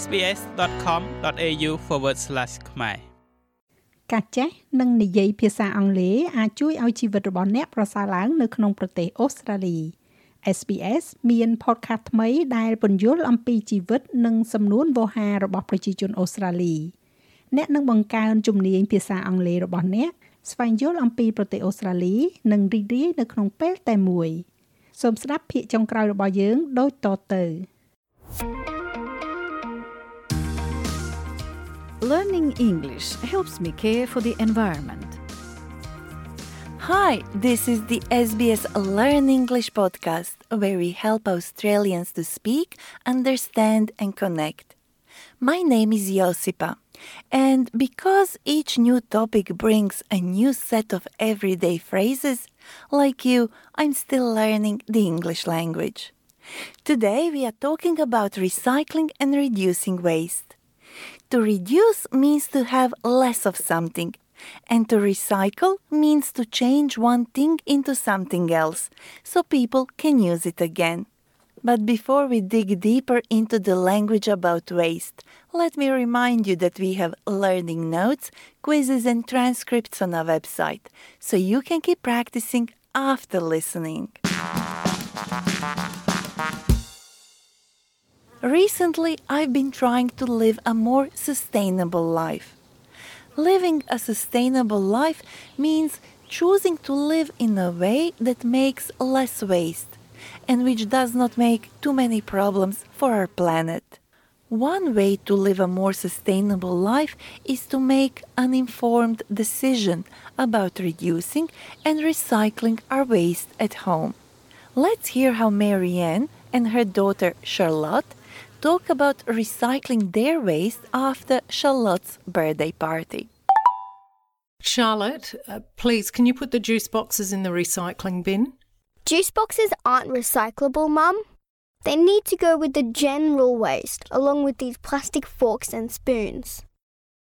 sbs.com.au/ ខ្មែរការចេះនិងនិយាយភាសាអង់គ្លេសអាចជួយឲ្យជីវិតរបស់អ្នកប្រសើរឡើងនៅក្នុងប្រទេសអូស្ត្រាលី SBS មាន podcast ថ្មីដែលពន្យល់អំពីជីវិតនិងសំនួនវោហាររបស់ប្រជាជនអូស្ត្រាលីអ្នកនឹងបង្កើនជំនាញភាសាអង់គ្លេសរបស់អ្នកស្វែងយល់អំពីប្រទេសអូស្ត្រាលី និងរីករាយនៅក្នុងពេលតែមួយសូមស្ដាប់ភាគចុងក្រោយរបស់យើងដូចតទៅ Learning English helps me care for the environment. Hi, this is the SBS Learn English podcast where we help Australians to speak, understand, and connect. My name is Josipa, and because each new topic brings a new set of everyday phrases, like you, I'm still learning the English language. Today we are talking about recycling and reducing waste. To reduce means to have less of something, and to recycle means to change one thing into something else so people can use it again. But before we dig deeper into the language about waste, let me remind you that we have learning notes, quizzes, and transcripts on our website, so you can keep practicing after listening. Recently, I've been trying to live a more sustainable life. Living a sustainable life means choosing to live in a way that makes less waste and which does not make too many problems for our planet. One way to live a more sustainable life is to make an informed decision about reducing and recycling our waste at home. Let's hear how Marianne and her daughter Charlotte talk about recycling their waste after Charlotte's birthday party. Charlotte, uh, please, can you put the juice boxes in the recycling bin? Juice boxes aren't recyclable, Mum. They need to go with the general waste, along with these plastic forks and spoons.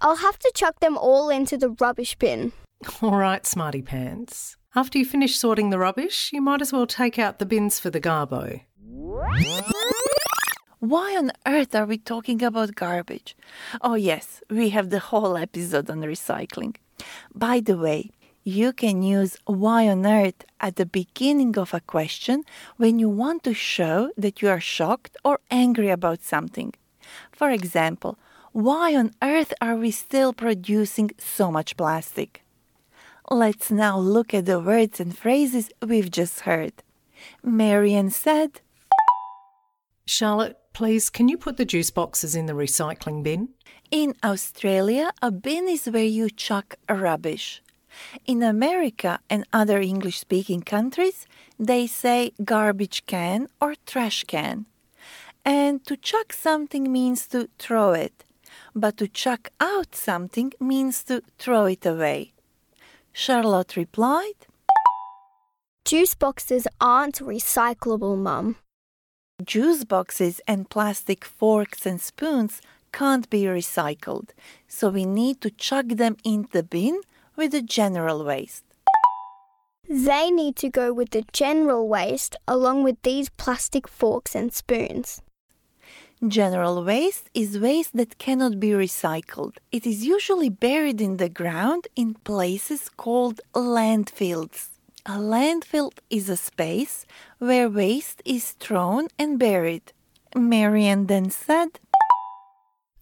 I'll have to chuck them all into the rubbish bin. All right, smarty pants. After you finish sorting the rubbish, you might as well take out the bins for the garbo. Why on earth are we talking about garbage? Oh, yes, we have the whole episode on recycling. By the way, you can use why on earth at the beginning of a question when you want to show that you are shocked or angry about something. For example, why on earth are we still producing so much plastic? Let's now look at the words and phrases we've just heard. Marian said, Charlotte, please, can you put the juice boxes in the recycling bin? In Australia, a bin is where you chuck rubbish. In America and other English speaking countries, they say garbage can or trash can. And to chuck something means to throw it, but to chuck out something means to throw it away. Charlotte replied, Juice boxes aren't recyclable, Mum. Juice boxes and plastic forks and spoons can't be recycled, so we need to chuck them in the bin with the general waste. They need to go with the general waste, along with these plastic forks and spoons. General waste is waste that cannot be recycled. It is usually buried in the ground in places called landfills. A landfill is a space where waste is thrown and buried. Marian then said,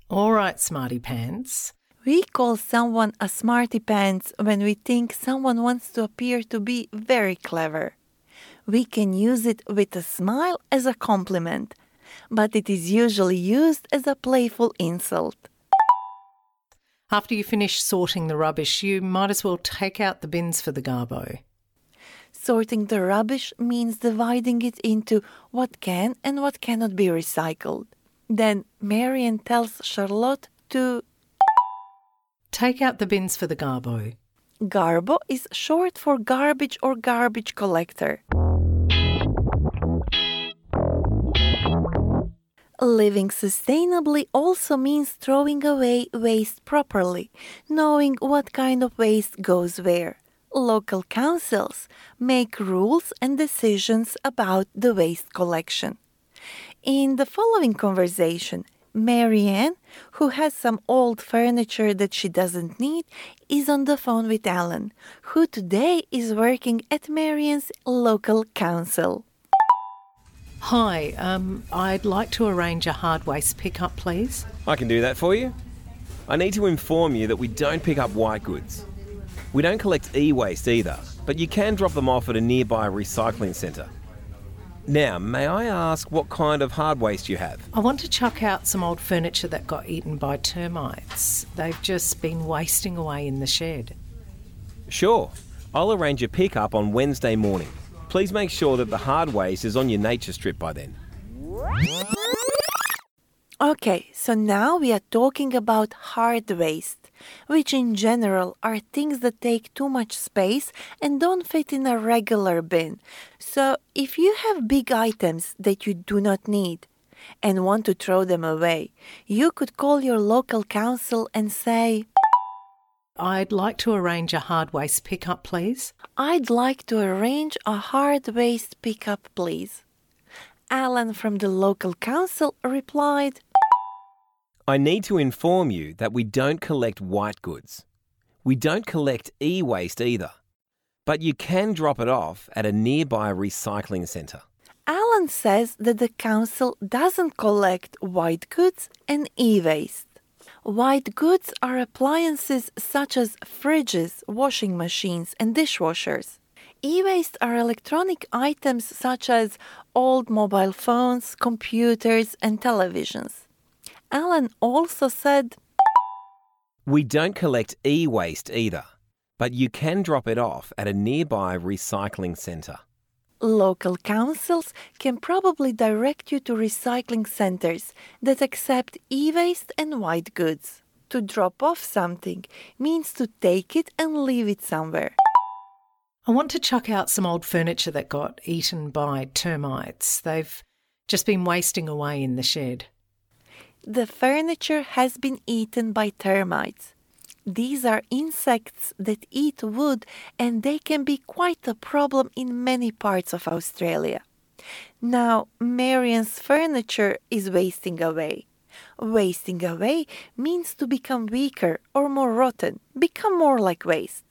All right, smarty pants. We call someone a smarty pants when we think someone wants to appear to be very clever. We can use it with a smile as a compliment, but it is usually used as a playful insult. After you finish sorting the rubbish, you might as well take out the bins for the garbo. Sorting the rubbish means dividing it into what can and what cannot be recycled. Then Marian tells Charlotte to Take out the bins for the garbo. Garbo is short for garbage or garbage collector. Living sustainably also means throwing away waste properly, knowing what kind of waste goes where. Local councils make rules and decisions about the waste collection. In the following conversation, Marianne, who has some old furniture that she doesn't need, is on the phone with Alan, who today is working at Marianne's local council. Hi, um, I'd like to arrange a hard waste pickup, please. I can do that for you. I need to inform you that we don't pick up white goods. We don't collect e waste either, but you can drop them off at a nearby recycling centre. Now, may I ask what kind of hard waste you have? I want to chuck out some old furniture that got eaten by termites. They've just been wasting away in the shed. Sure, I'll arrange a pickup on Wednesday morning. Please make sure that the hard waste is on your nature strip by then. Okay, so now we are talking about hard waste, which in general are things that take too much space and don't fit in a regular bin. So if you have big items that you do not need and want to throw them away, you could call your local council and say, I'd like to arrange a hard waste pickup, please. I'd like to arrange a hard waste pickup, please. Alan from the local council replied, I need to inform you that we don't collect white goods. We don't collect e waste either, but you can drop it off at a nearby recycling centre. Alan says that the council doesn't collect white goods and e waste. White goods are appliances such as fridges, washing machines, and dishwashers. E waste are electronic items such as old mobile phones, computers, and televisions. Alan also said, We don't collect e waste either, but you can drop it off at a nearby recycling centre. Local councils can probably direct you to recycling centers that accept e waste and white goods. To drop off something means to take it and leave it somewhere. I want to chuck out some old furniture that got eaten by termites. They've just been wasting away in the shed. The furniture has been eaten by termites. These are insects that eat wood and they can be quite a problem in many parts of Australia. Now, Marian's furniture is wasting away. Wasting away means to become weaker or more rotten, become more like waste.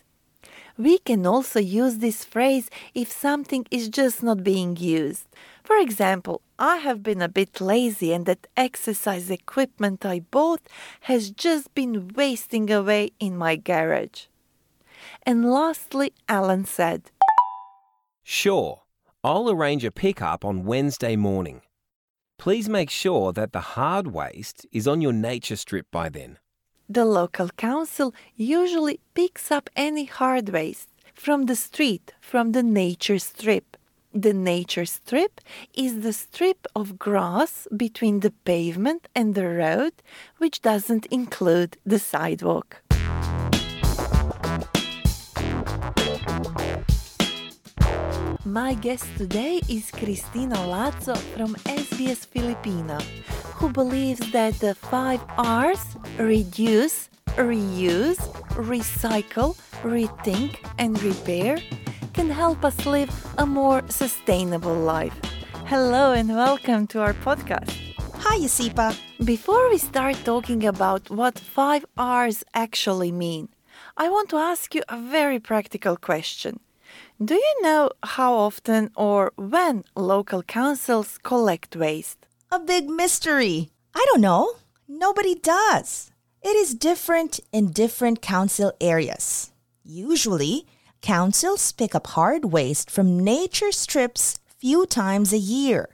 We can also use this phrase if something is just not being used. For example, I have been a bit lazy and that exercise equipment I bought has just been wasting away in my garage. And lastly, Alan said, Sure, I'll arrange a pickup on Wednesday morning. Please make sure that the hard waste is on your nature strip by then. The local council usually picks up any hard waste from the street, from the nature strip. The nature strip is the strip of grass between the pavement and the road, which doesn't include the sidewalk. My guest today is Cristina Lazo from SBS Filipino, who believes that the five R's reduce, reuse, recycle, rethink, and repair can help us live a more sustainable life. Hello and welcome to our podcast. Hi, Josipa. Before we start talking about what 5 R's actually mean, I want to ask you a very practical question. Do you know how often or when local councils collect waste? A big mystery. I don't know. Nobody does. It is different in different council areas. Usually, councils pick up hard waste from nature strips few times a year.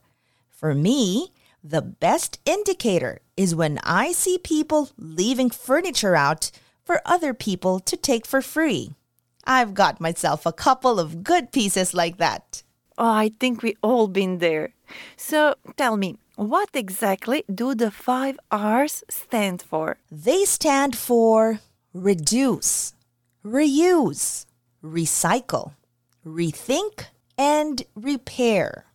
For me, the best indicator is when I see people leaving furniture out for other people to take for free. I've got myself a couple of good pieces like that. Oh, I think we all been there. So tell me, what exactly do the 5 R's stand for? They stand for reduce, reuse, recycle, rethink, and repair.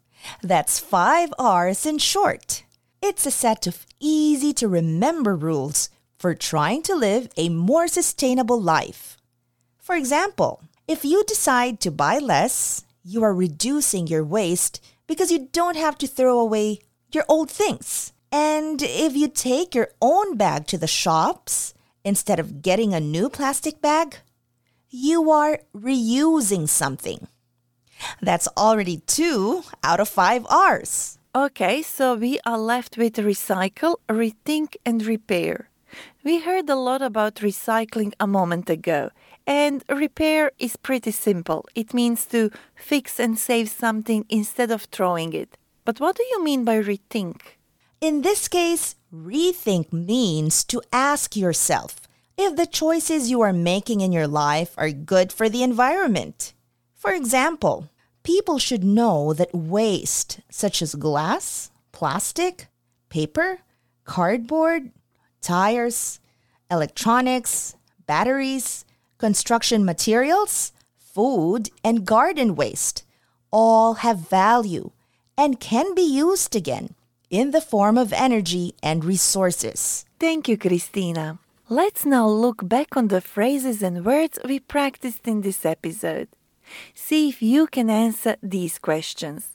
That's five R's in short. It's a set of easy to remember rules for trying to live a more sustainable life. For example, if you decide to buy less, you are reducing your waste because you don't have to throw away your old things. And if you take your own bag to the shops instead of getting a new plastic bag, you are reusing something. That's already two out of five R's. Okay, so we are left with recycle, rethink, and repair. We heard a lot about recycling a moment ago, and repair is pretty simple. It means to fix and save something instead of throwing it. But what do you mean by rethink? In this case, rethink means to ask yourself if the choices you are making in your life are good for the environment. For example, people should know that waste, such as glass, plastic, paper, cardboard, tires, electronics, batteries, construction materials, food, and garden waste, all have value and can be used again in the form of energy and resources. Thank you, Cristina. Let's now look back on the phrases and words we practiced in this episode. See if you can answer these questions.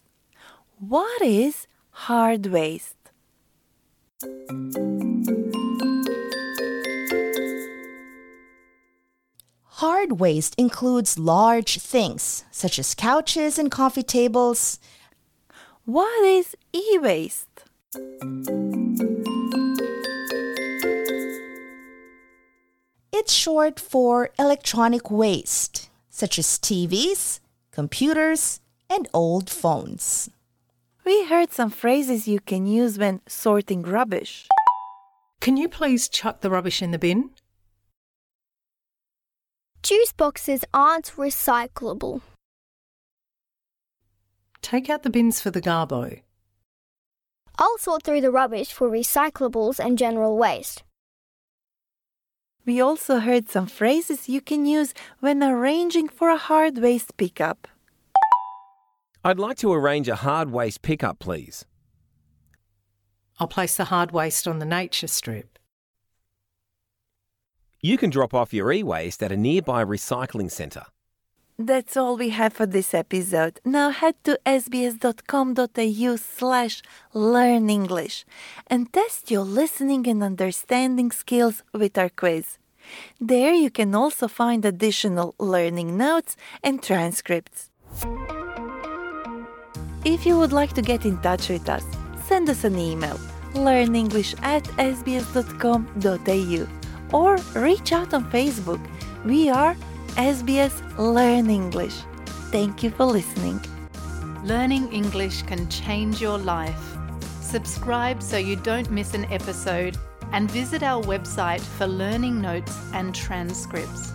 What is hard waste? Hard waste includes large things such as couches and coffee tables. What is e waste? It's short for electronic waste, such as TVs, computers, and old phones. We heard some phrases you can use when sorting rubbish. Can you please chuck the rubbish in the bin? Juice boxes aren't recyclable. Take out the bins for the garbo. I'll sort through the rubbish for recyclables and general waste. We also heard some phrases you can use when arranging for a hard waste pickup. I'd like to arrange a hard waste pickup, please. I'll place the hard waste on the nature strip. You can drop off your e waste at a nearby recycling centre. That's all we have for this episode. Now head to sbs.com.au slash learn English and test your listening and understanding skills with our quiz. There you can also find additional learning notes and transcripts. If you would like to get in touch with us, send us an email learnenglish at sbs.com.au or reach out on Facebook. We are SBS Learn English. Thank you for listening. Learning English can change your life. Subscribe so you don't miss an episode and visit our website for learning notes and transcripts.